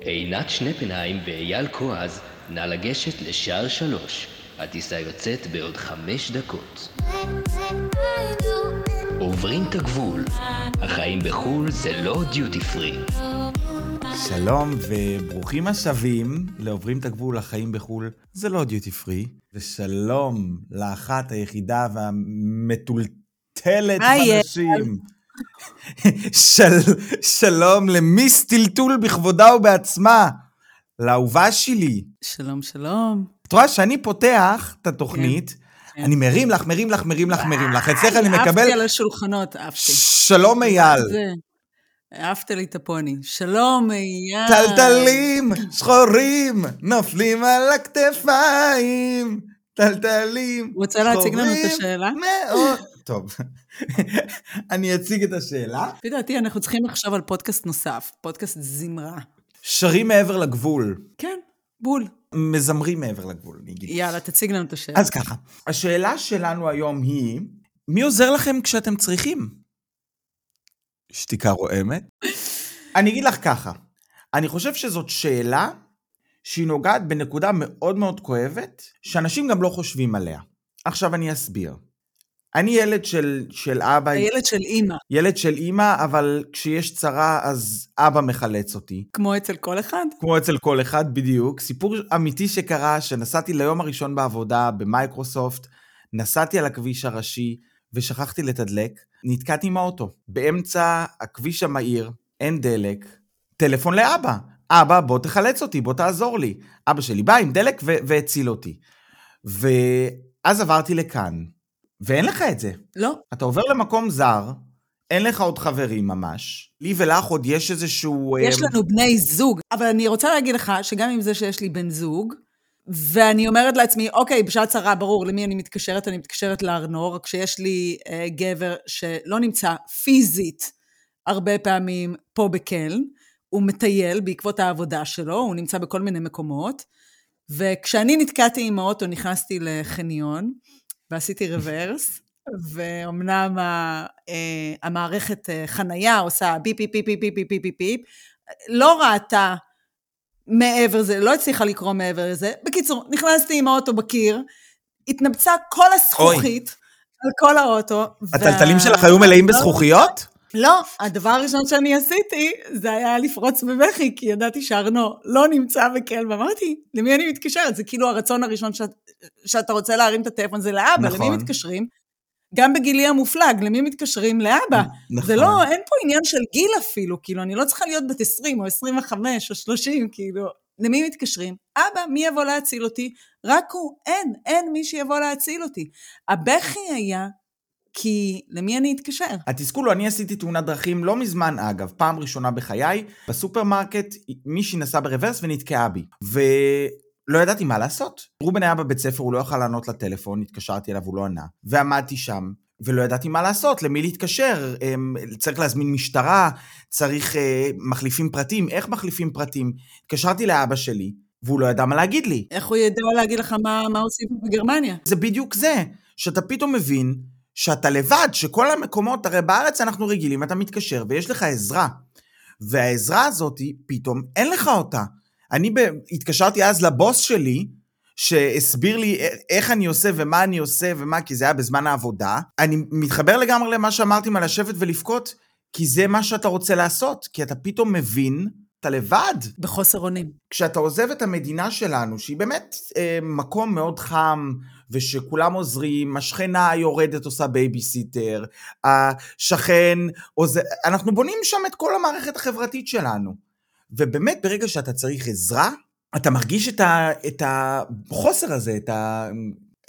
עינת שנפנהיים ואייל כועז, נא לגשת לשער שלוש. הטיסה יוצאת בעוד חמש דקות. עוברים את הגבול. החיים בחו"ל זה לא דיוטי פרי. שלום וברוכים השבים לעוברים את הגבול לחיים בחו"ל, זה לא דיוטי פרי. ושלום לאחת היחידה והמטולטלת בנשים. של, שלום למיס טלטול בכבודה ובעצמה, לאהובה שלי. שלום, שלום. את רואה שאני פותח את התוכנית, כן. אני מרים לך, מרים לך, מרים לך, מרים לך. אצלך אני מקבל... עפתי על השולחנות, עפתי. שלום אייל. העפת לי את הפוני. שלום, אייל. טלטלים שחורים נופלים על הכתפיים. טלטלים רוצה להציג לנו את שחורים השאלה? מאוד. טוב, אני אציג את השאלה. לפי דעתי, אנחנו צריכים לחשוב על פודקאסט נוסף, פודקאסט זמרה. שרים מעבר לגבול. כן, בול. מזמרים מעבר לגבול, אני אגיד. יאללה, תציג לנו את השאלה. אז ככה, השאלה שלנו היום היא, מי עוזר לכם כשאתם צריכים? שתיקה רועמת. אני אגיד לך ככה, אני חושב שזאת שאלה שהיא נוגעת בנקודה מאוד מאוד כואבת, שאנשים גם לא חושבים עליה. עכשיו אני אסביר. אני ילד של, של אבא, הילד של אימא, ילד של אימא, אבל כשיש צרה אז אבא מחלץ אותי. כמו אצל כל אחד. כמו אצל כל אחד בדיוק. סיפור אמיתי שקרה, שנסעתי ליום הראשון בעבודה במייקרוסופט, נסעתי על הכביש הראשי ושכחתי לתדלק, נתקעתי עם האוטו. באמצע הכביש המהיר, אין דלק, טלפון לאבא. אבא, בוא תחלץ אותי, בוא תעזור לי. אבא שלי בא עם דלק והציל אותי. ואז עברתי לכאן, ואין לך את זה. לא, אתה עובר למקום זר, אין לך עוד חברים ממש. לי ולך עוד יש איזשהו... יש אה, לנו בני זוג, אבל אני רוצה להגיד לך שגם עם זה שיש לי בן זוג, ואני אומרת לעצמי, אוקיי, בשעת צרה, ברור, למי אני מתקשרת? אני מתקשרת לארנור, רק שיש לי אה, גבר שלא נמצא פיזית הרבה פעמים פה בקלן, הוא מטייל בעקבות העבודה שלו, הוא נמצא בכל מיני מקומות, וכשאני נתקעתי עם האוטו, נכנסתי לחניון, ועשיתי רוורס, ואומנם אה, המערכת אה, חנייה עושה ביפ ביפ ביפ ביפ ביפ ביפ ביפ ביפ לא ראתה מעבר לזה, לא הצליחה לקרוא מעבר לזה. בקיצור, נכנסתי עם האוטו בקיר, התנפצה כל הזכוכית על כל האוטו. הטלטלים וה- שלך היו מלאים בזכוכיות? לא, הדבר הראשון שאני עשיתי, זה היה לפרוץ בבכי, כי ידעתי שארנו לא נמצא בקל, ואמרתי, למי אני מתקשרת? זה כאילו הרצון הראשון שאת, שאתה רוצה להרים את הטלפון, זה לאבא, נכון. למי מתקשרים? גם בגילי המופלג, למי מתקשרים? לאבא. נכון. זה לא, אין פה עניין של גיל אפילו, כאילו, אני לא צריכה להיות בת 20 או 25 או 30, כאילו, למי מתקשרים? אבא, מי יבוא להציל אותי? רק הוא, אין, אין מי שיבוא להציל אותי. הבכי היה, כי למי אני אתקשר? התסכול הוא, אני עשיתי תאונת דרכים לא מזמן אגב, פעם ראשונה בחיי, בסופרמרקט מישהי נסעה ברוורס ונתקעה בי. ולא ידעתי מה לעשות. רובן היה בבית ספר, הוא לא יכל לענות לטלפון, התקשרתי אליו, הוא לא ענה. ועמדתי שם, ולא ידעתי מה לעשות, למי להתקשר, אמ, צריך להזמין משטרה, צריך אה, מחליפים פרטים, איך מחליפים פרטים? התקשרתי לאבא שלי, והוא לא ידע מה להגיד לי. איך הוא ידע להגיד לך מה, מה עושים בגרמניה? זה בדיוק זה, שאתה פתאום מבין שאתה לבד, שכל המקומות, הרי בארץ אנחנו רגילים, אתה מתקשר ויש לך עזרה. והעזרה הזאת, פתאום אין לך אותה. אני ב... התקשרתי אז לבוס שלי, שהסביר לי איך אני עושה ומה אני עושה ומה, כי זה היה בזמן העבודה. אני מתחבר לגמרי למה שאמרתם על לשבת ולבכות, כי זה מה שאתה רוצה לעשות, כי אתה פתאום מבין, אתה לבד. בחוסר אונים. כשאתה עוזב את המדינה שלנו, שהיא באמת אה, מקום מאוד חם, ושכולם עוזרים, השכנה יורדת עושה בייביסיטר, השכן עוזר, אנחנו בונים שם את כל המערכת החברתית שלנו. ובאמת, ברגע שאתה צריך עזרה, אתה מרגיש את, ה, את החוסר הזה, את, ה,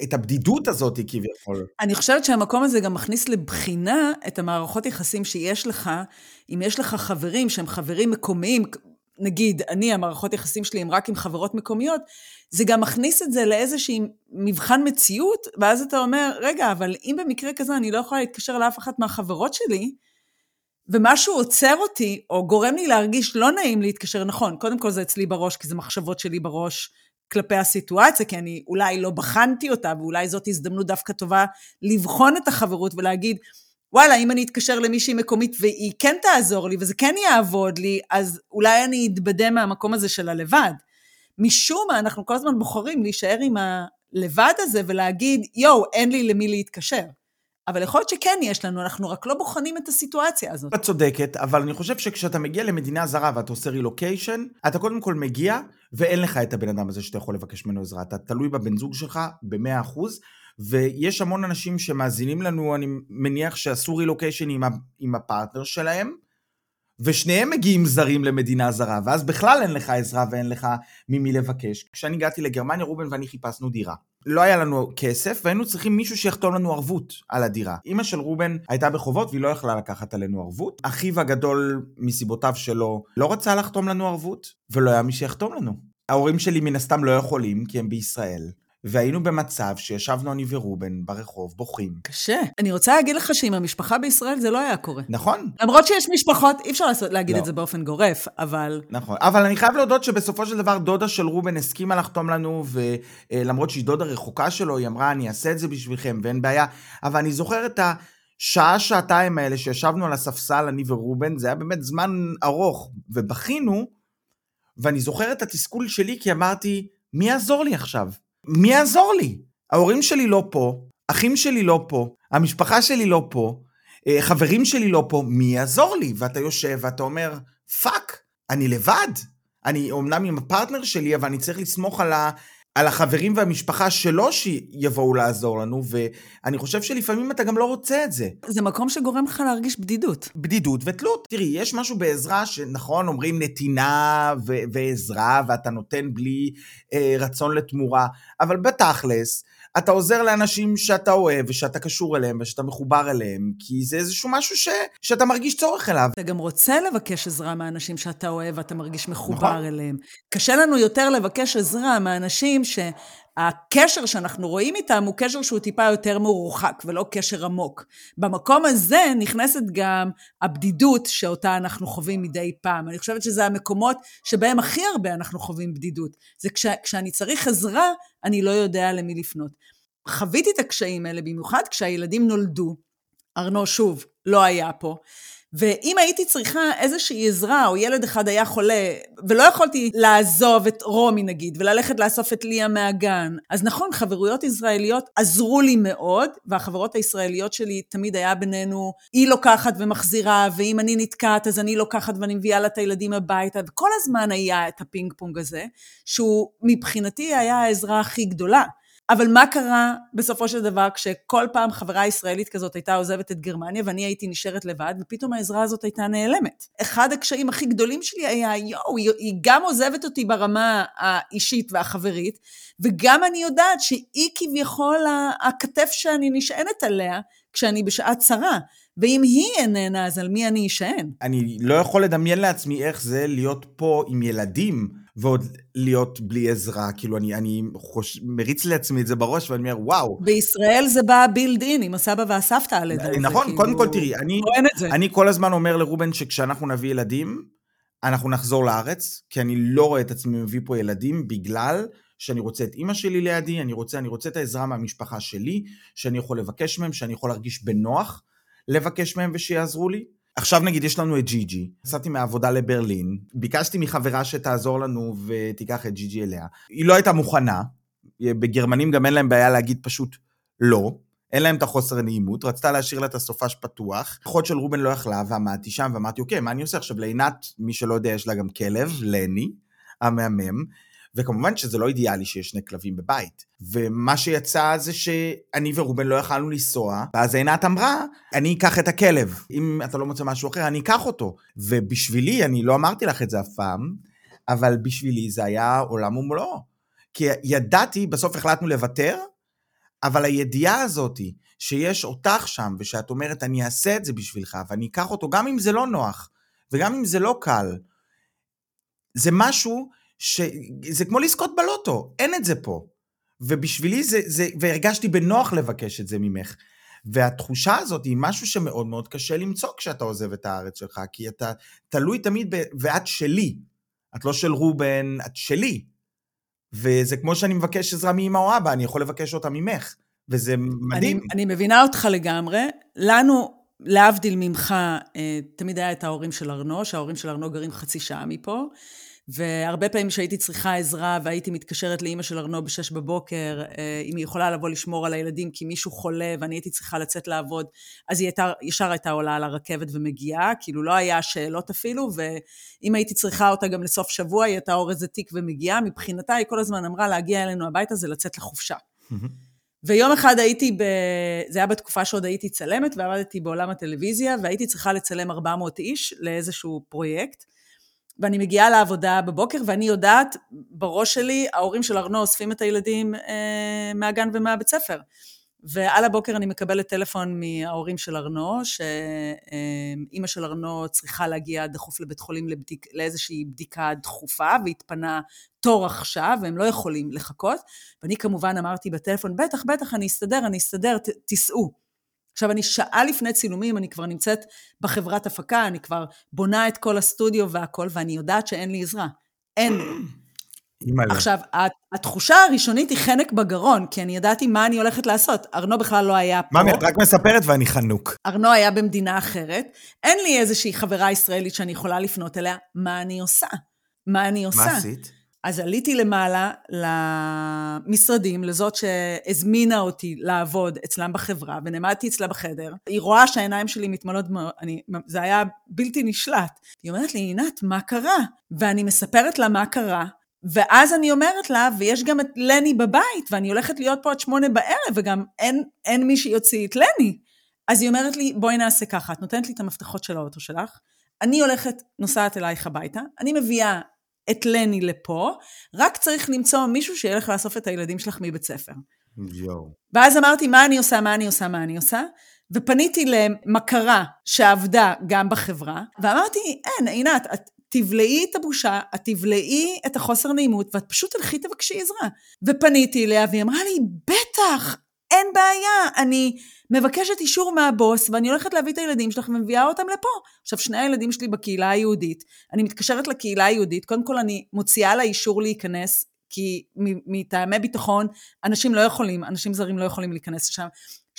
את הבדידות הזאת כביכול. אני חושבת שהמקום הזה גם מכניס לבחינה את המערכות יחסים שיש לך, אם יש לך חברים שהם חברים מקומיים, נגיד, אני, המערכות יחסים שלי הם רק עם חברות מקומיות, זה גם מכניס את זה לאיזשהי מבחן מציאות, ואז אתה אומר, רגע, אבל אם במקרה כזה אני לא יכולה להתקשר לאף אחת מהחברות שלי, ומשהו עוצר אותי, או גורם לי להרגיש לא נעים להתקשר, נכון, קודם כל זה אצלי בראש, כי זה מחשבות שלי בראש כלפי הסיטואציה, כי אני אולי לא בחנתי אותה, ואולי זאת הזדמנות דווקא טובה לבחון את החברות ולהגיד, וואלה, אם אני אתקשר למישהי מקומית והיא כן תעזור לי וזה כן יעבוד לי, אז אולי אני אתבדה מהמקום הזה של הלבד. משום מה, אנחנו כל הזמן בוחרים להישאר עם הלבד הזה ולהגיד, יואו, אין לי למי להתקשר. אבל יכול להיות שכן יש לנו, אנחנו רק לא בוחנים את הסיטואציה הזאת. את צודקת, אבל אני חושב שכשאתה מגיע למדינה זרה ואתה עושה רילוקיישן, אתה קודם כל מגיע ואין לך את הבן אדם הזה שאתה יכול לבקש ממנו עזרה. אתה תלוי בבן זוג שלך ב-100%, ויש המון אנשים שמאזינים לנו, אני מניח שעשו רילוקיישן עם, עם הפרטנר שלהם, ושניהם מגיעים זרים למדינה זרה, ואז בכלל אין לך עזרה ואין לך ממי לבקש. כשאני הגעתי לגרמניה, רובן ואני חיפשנו דירה. לא היה לנו כסף, והיינו צריכים מישהו שיחתום לנו ערבות על הדירה. אימא של רובן הייתה בחובות והיא לא יכלה לקחת עלינו ערבות. אחיו הגדול, מסיבותיו שלו, לא רצה לחתום לנו ערבות, ולא היה מי שיחתום לנו. ההורים שלי מן הסתם לא יכולים, כי הם בישראל. והיינו במצב שישבנו אני ורובן ברחוב בוכים. קשה. אני רוצה להגיד לך שעם המשפחה בישראל זה לא היה קורה. נכון. למרות שיש משפחות, אי אפשר לעשות, להגיד לא. את זה באופן גורף, אבל... נכון. אבל אני חייב להודות שבסופו של דבר דודה של רובן הסכימה לחתום לנו, ולמרות שהיא דודה רחוקה שלו, היא אמרה, אני אעשה את זה בשבילכם, ואין בעיה. אבל אני זוכר את השעה, שעתיים האלה שישבנו על הספסל, אני ורובן, זה היה באמת זמן ארוך, ובכינו, ואני זוכר את התסכול שלי, כי אמרתי, מי יעזור לי עכשיו? מי יעזור לי? ההורים שלי לא פה, אחים שלי לא פה, המשפחה שלי לא פה, אה, חברים שלי לא פה, מי יעזור לי? ואתה יושב ואתה אומר, פאק, אני לבד. אני אומנם עם הפרטנר שלי, אבל אני צריך לסמוך על, ה, על החברים והמשפחה שלו שיבואו לעזור לנו, ואני חושב שלפעמים אתה גם לא רוצה את זה. זה מקום שגורם לך להרגיש בדידות. בדידות ותלות. תראי, יש משהו בעזרה שנכון, אומרים נתינה ו- ועזרה, ואתה נותן בלי אה, רצון לתמורה, אבל בתכלס, אתה עוזר לאנשים שאתה אוהב ושאתה קשור אליהם ושאתה מחובר אליהם, כי זה איזשהו משהו ש... שאתה מרגיש צורך אליו. אתה גם רוצה לבקש עזרה מאנשים שאתה אוהב ואתה מרגיש מחובר נכון. אליהם. קשה לנו יותר לבקש עזרה מאנשים שהקשר שאנחנו רואים איתם הוא קשר שהוא טיפה יותר מרוחק ולא קשר עמוק. במקום הזה נכנסת גם הבדידות שאותה אנחנו חווים מדי פעם. אני חושבת שזה המקומות שבהם הכי הרבה אנחנו חווים בדידות. זה כש, כשאני צריך עזרה, אני לא יודע למי לפנות. חוויתי את הקשיים האלה, במיוחד כשהילדים נולדו. ארנו, שוב, לא היה פה. ואם הייתי צריכה איזושהי עזרה, או ילד אחד היה חולה, ולא יכולתי לעזוב את רומי נגיד, וללכת לאסוף את ליה מהגן, אז נכון, חברויות ישראליות עזרו לי מאוד, והחברות הישראליות שלי תמיד היה בינינו, היא לוקחת ומחזירה, ואם אני נתקעת אז אני לוקחת ואני מביאה לה את הילדים הביתה, וכל הזמן היה את הפינג פונג הזה, שהוא מבחינתי היה העזרה הכי גדולה. אבל מה קרה בסופו של דבר כשכל פעם חברה ישראלית כזאת הייתה עוזבת את גרמניה ואני הייתי נשארת לבד ופתאום העזרה הזאת הייתה נעלמת. אחד הקשיים הכי גדולים שלי היה, יואו, היא גם עוזבת אותי ברמה האישית והחברית וגם אני יודעת שהיא כביכול הכתף שאני נשענת עליה כשאני בשעת צרה. ואם היא איננה, אז על מי אני אשען? אני לא יכול לדמיין לעצמי איך זה להיות פה עם ילדים ועוד להיות בלי עזרה. כאילו, אני, אני חוש... מריץ לעצמי את זה בראש ואני אומר, וואו. בישראל זה בא בילד אין, עם הסבא והסבתא על ידי נכון, כאילו... קודם כל תראי, אני, זה. אני כל הזמן אומר לרובן שכשאנחנו נביא ילדים, אנחנו נחזור לארץ, כי אני לא רואה את עצמי מביא פה ילדים בגלל שאני רוצה את אימא שלי לידי, אני רוצה, אני רוצה את העזרה מהמשפחה שלי, שאני יכול לבקש מהם, שאני יכול להרגיש בנוח לבקש מהם ושיעזרו לי. עכשיו נגיד יש לנו את ג'י ג'י, נסעתי מהעבודה לברלין, ביקשתי מחברה שתעזור לנו ותיקח את ג'י ג'י אליה. היא לא הייתה מוכנה, בגרמנים גם אין להם בעיה להגיד פשוט לא, אין להם את החוסר נעימות, רצתה להשאיר לה את הסופש פתוח. אחות של רובן לא יכלה ועמדתי שם ואמרתי אוקיי מה אני עושה עכשיו לעינת, מי שלא יודע יש לה גם כלב, לני, המהמם. וכמובן שזה לא אידיאלי שיש שני כלבים בבית. ומה שיצא זה שאני ורובן לא יכלנו לנסוע, ואז עינת אמרה, אני אקח את הכלב. אם אתה לא מוצא משהו אחר, אני אקח אותו. ובשבילי, אני לא אמרתי לך את זה אף פעם, אבל בשבילי זה היה עולם ומלואו. כי ידעתי, בסוף החלטנו לוותר, אבל הידיעה הזאתי, שיש אותך שם, ושאת אומרת, אני אעשה את זה בשבילך, ואני אקח אותו, גם אם זה לא נוח, וגם אם זה לא קל, זה משהו שזה כמו לזכות בלוטו, אין את זה פה. ובשבילי זה, זה, והרגשתי בנוח לבקש את זה ממך. והתחושה הזאת היא משהו שמאוד מאוד קשה למצוא כשאתה עוזב את הארץ שלך, כי אתה תלוי תמיד ב... ואת שלי. את לא של רובן, את שלי. וזה כמו שאני מבקש עזרה מאמא או אבא, אני יכול לבקש אותה ממך. וזה מדהים. אני, אני מבינה אותך לגמרי. לנו להבדיל ממך, אה, תמיד היה את ההורים של ארנו, שההורים של ארנו גרים חצי שעה מפה. והרבה פעמים כשהייתי צריכה עזרה והייתי מתקשרת לאימא של ארנו בשש בבוקר, אה, אם היא יכולה לבוא לשמור על הילדים כי מישהו חולה ואני הייתי צריכה לצאת לעבוד, אז היא הייתה, ישר הייתה עולה על הרכבת ומגיעה, כאילו לא היה שאלות אפילו, ואם הייתי צריכה אותה גם לסוף שבוע, היא הייתה אורזת תיק ומגיעה, מבחינתה היא כל הזמן אמרה להגיע אלינו הביתה זה לצאת לחופשה. ויום אחד הייתי, ב... זה היה בתקופה שעוד הייתי צלמת, ועבדתי בעולם הטלוויזיה, והייתי צריכה לצלם 400 איש לאיזשהו פרויקט. ואני מגיעה לעבודה בבוקר, ואני יודעת, בראש שלי, ההורים של ארנו אוספים את הילדים אה, מהגן ומהבית ספר. ועל הבוקר אני מקבלת טלפון מההורים של ארנו, שאימא של ארנו צריכה להגיע דחוף לבית חולים לבדיק, לאיזושהי בדיקה דחופה, והתפנה תור עכשיו, והם לא יכולים לחכות. ואני כמובן אמרתי בטלפון, בטח, בטח, אני אסתדר, אני אסתדר, תיסעו. עכשיו, אני שעה לפני צילומים, אני כבר נמצאת בחברת הפקה, אני כבר בונה את כל הסטודיו והכל, ואני יודעת שאין לי עזרה. אין. עכשיו, התחושה הראשונית היא חנק בגרון, כי אני ידעתי מה אני הולכת לעשות. ארנו בכלל לא היה פה. ממי, את רק מספרת ואני חנוק. ארנו היה במדינה אחרת. אין לי איזושהי חברה ישראלית שאני יכולה לפנות אליה. מה אני עושה? מה אני עושה? מה עשית? אז עליתי למעלה למשרדים, לזאת שהזמינה אותי לעבוד אצלם בחברה, ונעמדתי אצלה בחדר. היא רואה שהעיניים שלי מתמלאות, אני, זה היה בלתי נשלט. היא אומרת לי, עינת, מה קרה? ואני מספרת לה מה קרה, ואז אני אומרת לה, ויש גם את לני בבית, ואני הולכת להיות פה עד שמונה בערב, וגם אין, אין מי שיוציא את לני. אז היא אומרת לי, בואי נעשה ככה, את נותנת לי את המפתחות של האוטו שלך, אני הולכת, נוסעת אלייך הביתה, אני מביאה את לני לפה, רק צריך למצוא מישהו שילך לאסוף את הילדים שלך מבית ספר. יואו. ואז אמרתי, מה אני עושה, מה אני עושה, מה אני עושה? ופניתי למכרה שעבדה גם בחברה, ואמרתי, אין, עינת, את תבלעי את הבושה, את תבלעי את החוסר נעימות, ואת פשוט תלכי תבקשי עזרה. ופניתי אליה, והיא אמרה לי, בטח, אין בעיה, אני מבקשת אישור מהבוס, ואני הולכת להביא את הילדים שלך ומביאה אותם לפה. עכשיו, שני הילדים שלי בקהילה היהודית, אני מתקשרת לקהילה היהודית, קודם כל אני מוציאה לה אישור להיכנס, כי מטעמי ביטחון, אנשים לא יכולים, אנשים זרים לא יכולים להיכנס לשם.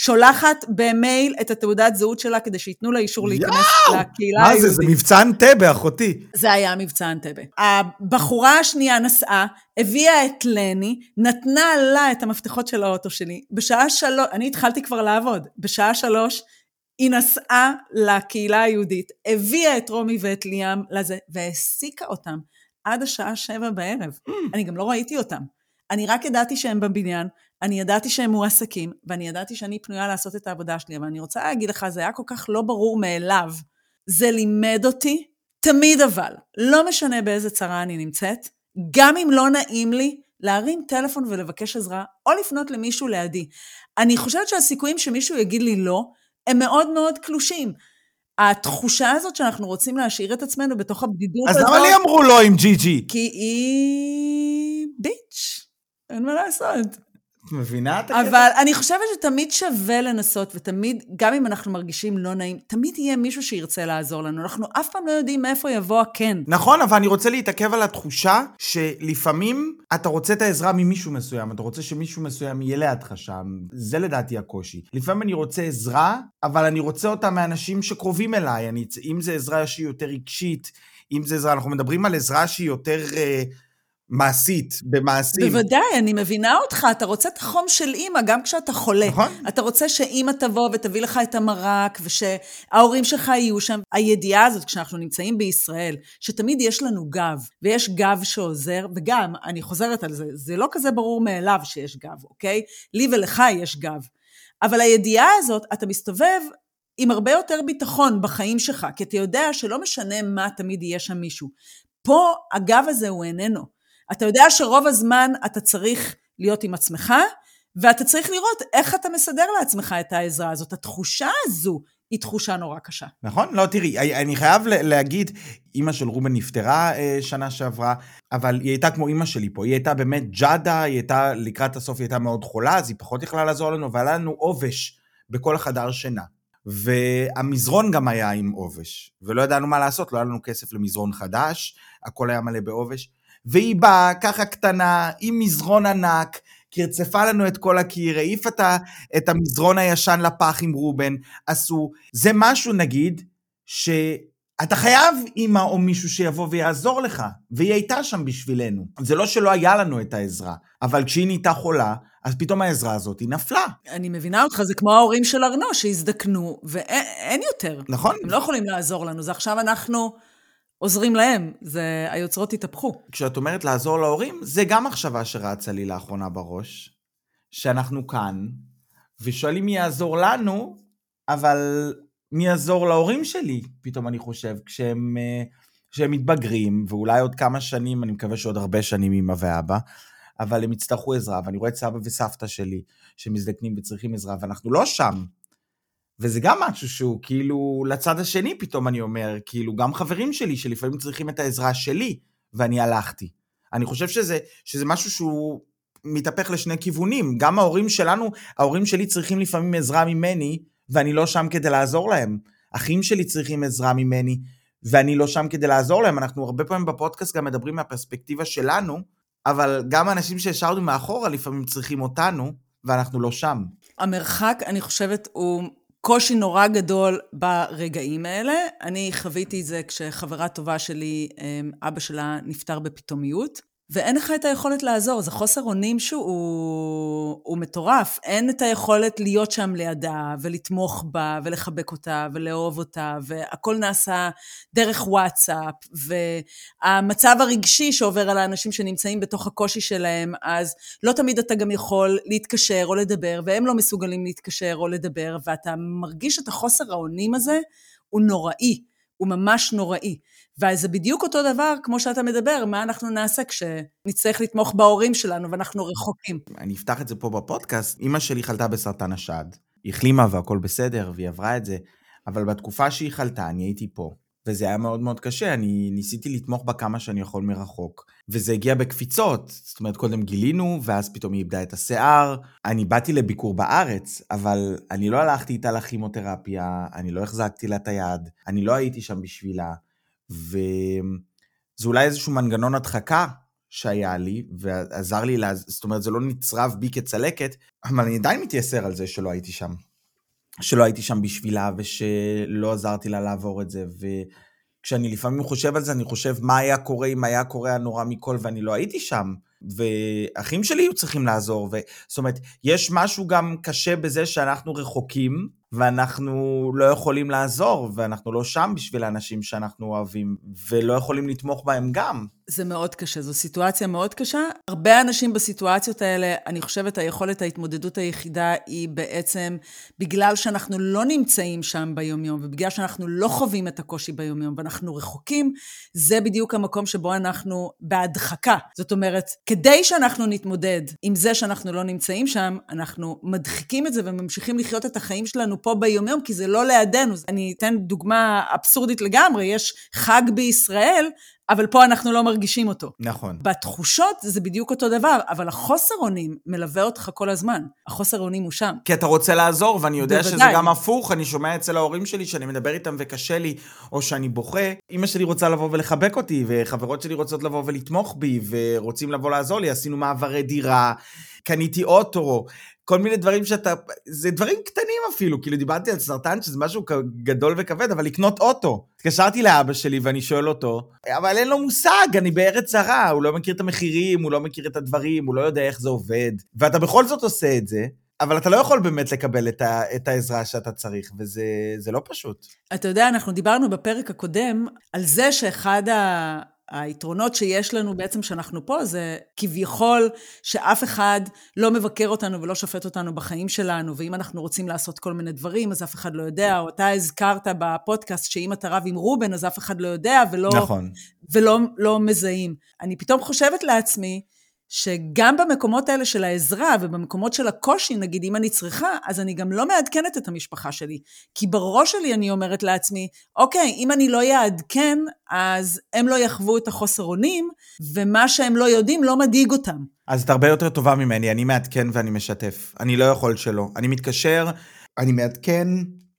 שולחת במייל את התעודת זהות שלה כדי שייתנו לה אישור להיכנס יאו! לקהילה היהודית. מה זה, זה מבצע אנטבה, אחותי. זה היה מבצע אנטבה. הבחורה השנייה נסעה, הביאה את לני, נתנה לה את המפתחות של האוטו שלי. בשעה שלוש, אני התחלתי כבר לעבוד, בשעה שלוש היא נסעה לקהילה היהודית, הביאה את רומי ואת ליאם לזה, והעסיקה אותם עד השעה שבע בערב. Mm. אני גם לא ראיתי אותם. אני רק ידעתי שהם בבניין, אני ידעתי שהם מועסקים, ואני ידעתי שאני פנויה לעשות את העבודה שלי, אבל אני רוצה להגיד לך, זה היה כל כך לא ברור מאליו. זה לימד אותי, תמיד אבל, לא משנה באיזה צרה אני נמצאת, גם אם לא נעים לי, להרים טלפון ולבקש עזרה, או לפנות למישהו לידי. אני חושבת שהסיכויים שמישהו יגיד לי לא, הם מאוד מאוד קלושים. התחושה הזאת שאנחנו רוצים להשאיר את עצמנו בתוך הבדידות הזאת... אז למה לי אמרו לא עם ג'י ג'י? כי היא ביץ', אין מה לעשות. מבינה את הקטע? אבל אני חושבת שתמיד שווה לנסות, ותמיד, גם אם אנחנו מרגישים לא נעים, תמיד יהיה מישהו שירצה לעזור לנו. אנחנו אף פעם לא יודעים מאיפה יבוא הכן. נכון, אבל אני רוצה להתעכב על התחושה שלפעמים אתה רוצה את העזרה ממישהו מסוים, אתה רוצה שמישהו מסוים יהיה לידך שם. זה לדעתי הקושי. לפעמים אני רוצה עזרה, אבל אני רוצה אותה מאנשים שקרובים אליי. אני, אם זה עזרה שהיא יותר רגשית, אם זה עזרה, אנחנו מדברים על עזרה שהיא יותר... אה, מעשית, במעשים. בוודאי, אני מבינה אותך, אתה רוצה את החום של אימא גם כשאתה חולה. נכון. אתה רוצה שאימא תבוא ותביא לך את המרק, ושההורים שלך יהיו שם. הידיעה הזאת, כשאנחנו נמצאים בישראל, שתמיד יש לנו גב, ויש גב שעוזר, וגם, אני חוזרת על זה, זה לא כזה ברור מאליו שיש גב, אוקיי? לי ולך יש גב. אבל הידיעה הזאת, אתה מסתובב עם הרבה יותר ביטחון בחיים שלך, כי אתה יודע שלא משנה מה, תמיד יהיה שם מישהו. פה הגב הזה הוא איננו. אתה יודע שרוב הזמן אתה צריך להיות עם עצמך, ואתה צריך לראות איך אתה מסדר לעצמך את העזרה הזאת. התחושה הזו היא תחושה נורא קשה. נכון? לא, תראי, אני חייב להגיד, אימא של רובן נפטרה אה, שנה שעברה, אבל היא הייתה כמו אימא שלי פה, היא הייתה באמת ג'אדה, היא הייתה, לקראת הסוף היא הייתה מאוד חולה, אז היא פחות יכלה לעזור לנו, והיה לנו עובש בכל החדר שינה. והמזרון גם היה עם עובש, ולא ידענו מה לעשות, לא היה לנו כסף למזרון חדש, הכל היה מלא בעובש. והיא באה ככה קטנה, עם מזרון ענק, קרצפה לנו את כל הקיר, העיפה את ה- את המזרון הישן לפח עם רובן, עשו. זה משהו, נגיד, שאתה חייב אימא או מישהו שיבוא ויעזור לך, והיא הייתה שם בשבילנו. זה לא שלא היה לנו את העזרה, אבל כשהיא נהייתה חולה, אז פתאום העזרה הזאת היא נפלה, אני מבינה אותך, זה כמו ההורים של ארנו שהזדקנו, ואין אין יותר. נכון? הם לא יכולים לעזור לנו, זה עכשיו אנחנו עוזרים להם, זה, היוצרות התהפכו. כשאת אומרת לעזור להורים, זה גם מחשבה שרצה לי לאחרונה בראש, שאנחנו כאן, ושואלים מי יעזור לנו, אבל מי יעזור להורים שלי, פתאום אני חושב, כשהם, אה, כשהם מתבגרים, ואולי עוד כמה שנים, אני מקווה שעוד הרבה שנים אמא ואבא, אבל הם יצטרכו עזרה, ואני רואה את סבא וסבתא שלי שמזדקנים וצריכים עזרה, ואנחנו לא שם. וזה גם משהו שהוא כאילו לצד השני פתאום אני אומר, כאילו גם חברים שלי שלפעמים צריכים את העזרה שלי, ואני הלכתי. אני חושב שזה, שזה משהו שהוא מתהפך לשני כיוונים. גם ההורים שלנו, ההורים שלי צריכים לפעמים עזרה ממני, ואני לא שם כדי לעזור להם. אחים שלי צריכים עזרה ממני, ואני לא שם כדי לעזור להם. אנחנו הרבה פעמים בפודקאסט גם מדברים מהפרספקטיבה שלנו, אבל גם האנשים שהשארנו מאחורה לפעמים צריכים אותנו, ואנחנו לא שם. המרחק, אני חושבת, הוא קושי נורא גדול ברגעים האלה. אני חוויתי את זה כשחברה טובה שלי, אמ, אבא שלה נפטר בפתאומיות, ואין לך את היכולת לעזור, זה חוסר אונים שהוא הוא מטורף. אין את היכולת להיות שם לידה, ולתמוך בה, ולחבק אותה, ולאהוב אותה, והכל נעשה דרך וואטסאפ, והמצב הרגשי שעובר על האנשים שנמצאים בתוך הקושי שלהם, אז לא תמיד אתה גם יכול להתקשר או לדבר, והם לא מסוגלים להתקשר או לדבר, ואתה מרגיש את החוסר האונים הזה, הוא נוראי, הוא ממש נוראי. וזה בדיוק אותו דבר כמו שאתה מדבר, מה אנחנו נעשה כשנצטרך לתמוך בהורים שלנו ואנחנו רחוקים. אני אפתח את זה פה בפודקאסט, אימא שלי חלתה בסרטן השד. היא החלימה והכל בסדר, והיא עברה את זה, אבל בתקופה שהיא חלתה, אני הייתי פה. וזה היה מאוד מאוד קשה, אני ניסיתי לתמוך בה כמה שאני יכול מרחוק. וזה הגיע בקפיצות, זאת אומרת, קודם גילינו, ואז פתאום היא איבדה את השיער. אני באתי לביקור בארץ, אבל אני לא הלכתי איתה לכימותרפיה, אני לא החזקתי לה את היד, אני לא הייתי שם בשבילה. וזה אולי איזשהו מנגנון הדחקה שהיה לי, ועזר לי, לה... זאת אומרת, זה לא נצרב בי כצלקת, אבל אני עדיין מתייסר על זה שלא הייתי שם. שלא הייתי שם בשבילה, ושלא עזרתי לה לעבור את זה, וכשאני לפעמים חושב על זה, אני חושב מה היה קורה אם היה קורה הנורא מכל ואני לא הייתי שם. ואחים שלי היו צריכים לעזור, ו... זאת אומרת, יש משהו גם קשה בזה שאנחנו רחוקים, ואנחנו לא יכולים לעזור, ואנחנו לא שם בשביל האנשים שאנחנו אוהבים, ולא יכולים לתמוך בהם גם. זה מאוד קשה, זו סיטואציה מאוד קשה. הרבה אנשים בסיטואציות האלה, אני חושבת היכולת ההתמודדות היחידה היא בעצם בגלל שאנחנו לא נמצאים שם ביומיום, ובגלל שאנחנו לא חווים את הקושי ביומיום, ואנחנו רחוקים, זה בדיוק המקום שבו אנחנו בהדחקה. זאת אומרת, כדי שאנחנו נתמודד עם זה שאנחנו לא נמצאים שם, אנחנו מדחיקים את זה וממשיכים לחיות את החיים שלנו פה ביומיום, כי זה לא לידינו. אני אתן דוגמה אבסורדית לגמרי, יש חג בישראל, אבל פה אנחנו לא מרגישים אותו. נכון. בתחושות זה בדיוק אותו דבר, אבל החוסר אונים מלווה אותך כל הזמן. החוסר אונים הוא שם. כי אתה רוצה לעזור, ואני יודע בוודאי. שזה גם הפוך, אני שומע אצל ההורים שלי שאני מדבר איתם וקשה לי, או שאני בוכה. אמא שלי רוצה לבוא ולחבק אותי, וחברות שלי רוצות לבוא ולתמוך בי, ורוצים לבוא לעזור לי, עשינו מעברי דירה, קניתי אוטו, כל מיני דברים שאתה, זה דברים קטנים אפילו, כאילו דיברתי על סרטן שזה משהו גדול וכבד, אבל לקנות אוטו. התקשרתי לאבא שלי ואני שואל אותו, אבל אין לו מושג, אני בארץ זרה, הוא לא מכיר את המחירים, הוא לא מכיר את הדברים, הוא לא יודע איך זה עובד, ואתה בכל זאת עושה את זה, אבל אתה לא יכול באמת לקבל את, ה, את העזרה שאתה צריך, וזה זה לא פשוט. אתה יודע, אנחנו דיברנו בפרק הקודם על זה שאחד ה... היתרונות שיש לנו בעצם שאנחנו פה זה כביכול שאף אחד לא מבקר אותנו ולא שופט אותנו בחיים שלנו, ואם אנחנו רוצים לעשות כל מיני דברים אז אף אחד לא יודע, או אתה הזכרת בפודקאסט שאם אתה רב עם רובן אז אף אחד לא יודע ולא, נכון. ולא לא מזהים. אני פתאום חושבת לעצמי, שגם במקומות האלה של העזרה ובמקומות של הקושי, נגיד אם אני צריכה, אז אני גם לא מעדכנת את המשפחה שלי. כי בראש שלי אני אומרת לעצמי, אוקיי, אם אני לא אעדכן, אז הם לא יחוו את החוסר אונים, ומה שהם לא יודעים לא מדאיג אותם. אז את הרבה יותר טובה ממני, אני מעדכן ואני משתף. אני לא יכול שלא. אני מתקשר, אני מעדכן,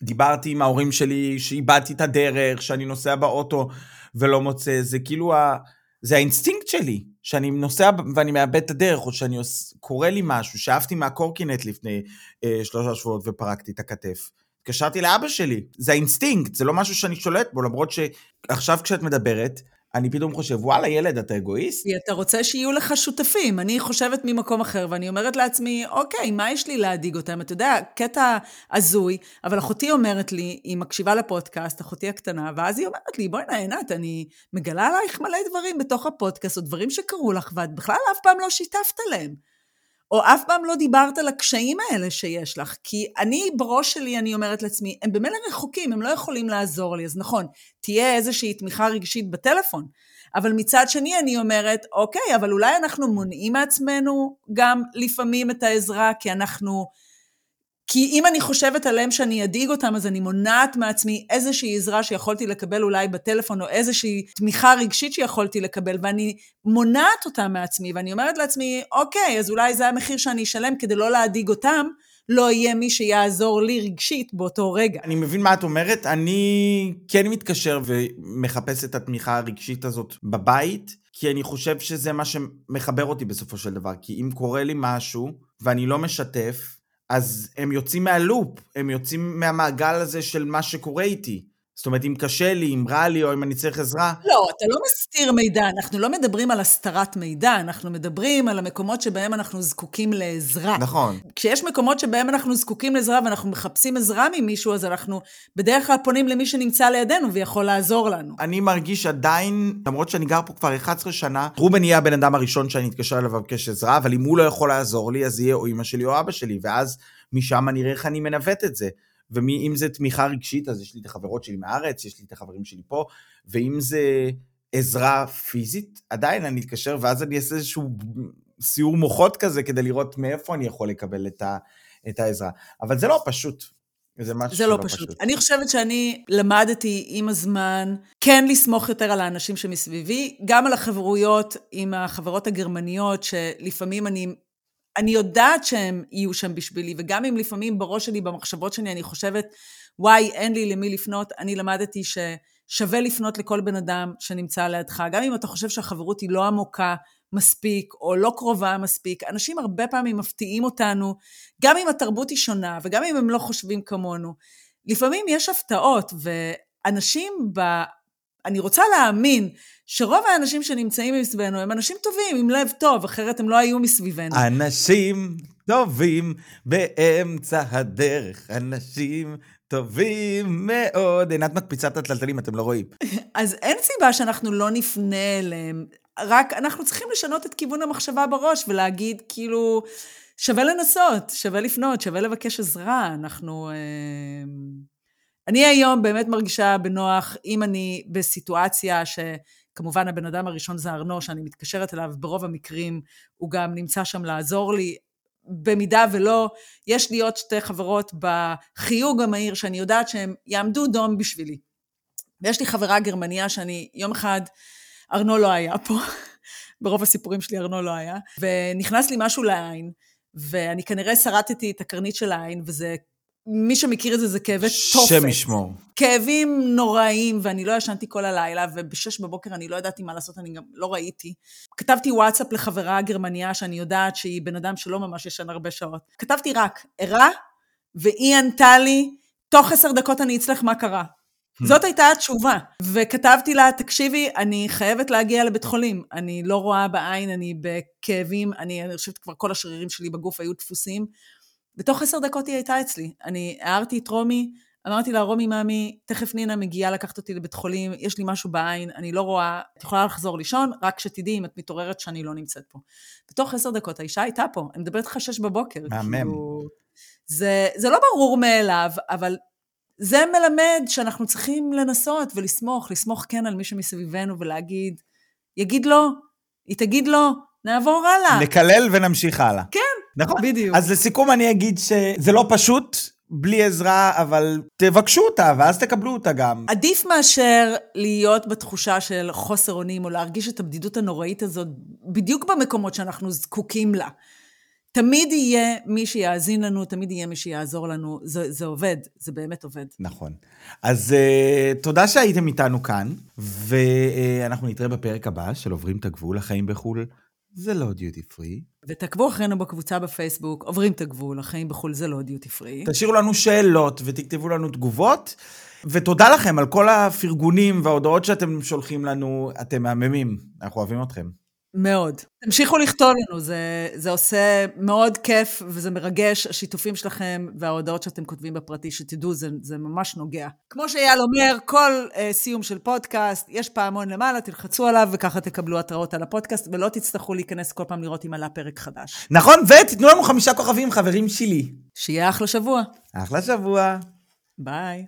דיברתי עם ההורים שלי, שאיבדתי את הדרך, שאני נוסע באוטו ולא מוצא, זה כאילו ה... זה האינסטינקט שלי, שאני נוסע ואני מאבד את הדרך, או שאני עוש... קורה לי משהו, עפתי מהקורקינט לפני אה, שלושה שבועות ופרקתי את הכתף. התקשרתי לאבא שלי, זה האינסטינקט, זה לא משהו שאני שולט בו, למרות שעכשיו כשאת מדברת, אני פתאום חושב, וואלה, ילד, אתה אגואיסט? כי אתה רוצה שיהיו לך שותפים. אני חושבת ממקום אחר, ואני אומרת לעצמי, אוקיי, מה יש לי להדאיג אותם? אתה יודע, קטע הזוי, אבל אחותי אומרת לי, היא מקשיבה לפודקאסט, אחותי הקטנה, ואז היא אומרת לי, בואי עינת, אני מגלה עלייך מלא דברים בתוך הפודקאסט, או דברים שקרו לך, ואת בכלל אף פעם לא שיתפת עליהם. או אף פעם לא דיברת על הקשיים האלה שיש לך. כי אני, בראש שלי, אני אומרת לעצמי, הם במילא רחוקים, הם לא יכולים לעזור לי. אז נכון, תהיה איזושהי תמיכה רגשית בטלפון. אבל מצד שני אני אומרת, אוקיי, אבל אולי אנחנו מונעים מעצמנו גם לפעמים את העזרה, כי אנחנו כי אם אני חושבת עליהם שאני אדאיג אותם, אז אני מונעת מעצמי איזושהי עזרה שיכולתי לקבל אולי בטלפון, או איזושהי תמיכה רגשית שיכולתי לקבל, ואני מונעת אותה מעצמי, ואני אומרת לעצמי, אוקיי, אז אולי זה המחיר שאני אשלם כדי לא להדאיג אותם, לא יהיה מי שיעזור לי רגשית באותו רגע. אני מבין מה את אומרת, אני כן מתקשר ומחפש את התמיכה הרגשית הזאת בבית, כי אני חושב שזה מה שמחבר אותי בסופו של דבר, כי אם קורה לי משהו ואני לא משתף, אז הם יוצאים מהלופ, הם יוצאים מהמעגל הזה של מה שקורה איתי. זאת אומרת, אם קשה לי, אם רע לי, או אם אני צריך עזרה. לא, אתה לא מסתיר מידע, אנחנו לא מדברים על הסתרת מידע, אנחנו מדברים על המקומות שבהם אנחנו זקוקים לעזרה. נכון. כשיש מקומות שבהם אנחנו זקוקים לעזרה ואנחנו מחפשים עזרה ממישהו, אז אנחנו בדרך כלל פונים למי שנמצא לידינו ויכול לעזור לנו. אני מרגיש עדיין, למרות שאני גר פה כבר 11 שנה, רובן יהיה הבן אדם הראשון שאני אתקשר אליו לבקש עזרה, אבל אם הוא לא יכול לעזור לי, אז יהיה או אמא שלי או אבא שלי, ואז משם אני אראה איך אני מנווט את זה. ואם זה תמיכה רגשית, אז יש לי את החברות שלי מהארץ, יש לי את החברים שלי פה, ואם זה עזרה פיזית, עדיין אני אתקשר, ואז אני אעשה איזשהו סיור מוחות כזה, כדי לראות מאיפה אני יכול לקבל את, ה, את העזרה. אבל זה לא פשוט. זה משהו זה לא פשוט. פשוט. אני חושבת שאני למדתי עם הזמן כן לסמוך יותר על האנשים שמסביבי, גם על החברויות עם החברות הגרמניות, שלפעמים אני אני יודעת שהם יהיו שם בשבילי, וגם אם לפעמים בראש שלי, במחשבות שלי, אני חושבת, וואי, אין לי למי לפנות, אני למדתי ששווה לפנות לכל בן אדם שנמצא לידך. גם אם אתה חושב שהחברות היא לא עמוקה מספיק, או לא קרובה מספיק, אנשים הרבה פעמים מפתיעים אותנו, גם אם התרבות היא שונה, וגם אם הם לא חושבים כמונו. לפעמים יש הפתעות, ואנשים ב... אני רוצה להאמין שרוב האנשים שנמצאים מסביבנו הם אנשים טובים, עם לב טוב, אחרת הם לא היו מסביבנו. אנשים טובים באמצע הדרך, אנשים טובים מאוד. עינת מקפיצה את הטלטלים, אתם לא רואים. אז אין סיבה שאנחנו לא נפנה אליהם, רק אנחנו צריכים לשנות את כיוון המחשבה בראש ולהגיד, כאילו, שווה לנסות, שווה לפנות, שווה לבקש עזרה. אנחנו... אה... אני היום באמת מרגישה בנוח, אם אני בסיטואציה שכמובן הבן אדם הראשון זה ארנו, שאני מתקשרת אליו, ברוב המקרים הוא גם נמצא שם לעזור לי. במידה ולא, יש לי עוד שתי חברות בחיוג המהיר שאני יודעת שהם יעמדו דום בשבילי. ויש לי חברה גרמניה שאני יום אחד, ארנו לא היה פה, ברוב הסיפורים שלי ארנו לא היה, ונכנס לי משהו לעין, ואני כנראה שרטתי את הקרנית של העין, וזה מי שמכיר את זה, זה כאבי תופת. שם ישמור. כאבים נוראיים, ואני לא ישנתי כל הלילה, ובשש בבוקר אני לא ידעתי מה לעשות, אני גם לא ראיתי. כתבתי וואטסאפ לחברה גרמניה, שאני יודעת שהיא בן אדם שלא ממש ישן הרבה שעות. כתבתי רק, ערה, והיא ענתה לי, תוך עשר דקות אני אצלך מה קרה. Hmm. זאת הייתה התשובה. וכתבתי לה, תקשיבי, אני חייבת להגיע לבית חולים. אני לא רואה בעין, אני בכאבים, אני, אני חושבת כבר כל השרירים שלי בגוף היו דפוסים. בתוך עשר דקות היא הייתה אצלי. אני הערתי את רומי, אמרתי לה, רומי, מאמי, תכף נינה מגיעה לקחת אותי לבית חולים, יש לי משהו בעין, אני לא רואה, את יכולה לחזור לישון, רק שתדעי אם את מתעוררת שאני לא נמצאת פה. בתוך עשר דקות האישה הייתה פה, אני מדברת איתך שש בבוקר. מהמם. כאילו, זה, זה לא ברור מאליו, אבל זה מלמד שאנחנו צריכים לנסות ולסמוך, לסמוך כן על מי שמסביבנו ולהגיד, יגיד לא, היא תגיד לא, נעבור הלאה. נקלל ונמשיך הלאה. כן, נכון. בדיוק. אז לסיכום אני אגיד שזה לא פשוט, בלי עזרה, אבל תבקשו אותה, ואז תקבלו אותה גם. עדיף מאשר להיות בתחושה של חוסר אונים, או להרגיש את הבדידות הנוראית הזאת, בדיוק במקומות שאנחנו זקוקים לה. תמיד יהיה מי שיאזין לנו, תמיד יהיה מי שיעזור לנו. זה, זה עובד, זה באמת עובד. נכון. אז uh, תודה שהייתם איתנו כאן, ואנחנו נתראה בפרק הבא של עוברים את הגבול, החיים בחו"ל. זה לא דיוטי פרי. ותעקבו אחרינו בקבוצה בפייסבוק, עוברים את הגבול, החיים בחו"ל זה לא דיוטי פרי. תשאירו לנו שאלות ותכתבו לנו תגובות, ותודה לכם על כל הפרגונים וההודעות שאתם שולחים לנו, אתם מהממים, אנחנו אוהבים אתכם. מאוד. תמשיכו לכתוב לנו, זה, זה עושה מאוד כיף וזה מרגש, השיתופים שלכם וההודעות שאתם כותבים בפרטי, שתדעו, זה, זה ממש נוגע. כמו שאייל אומר, כל uh, סיום של פודקאסט, יש פעמון למעלה, תלחצו עליו וככה תקבלו התראות על הפודקאסט, ולא תצטרכו להיכנס כל פעם לראות אם עלה פרק חדש. נכון, ותיתנו לנו חמישה כוכבים, חברים שלי. שיהיה אחלה שבוע. אחלה שבוע. ביי.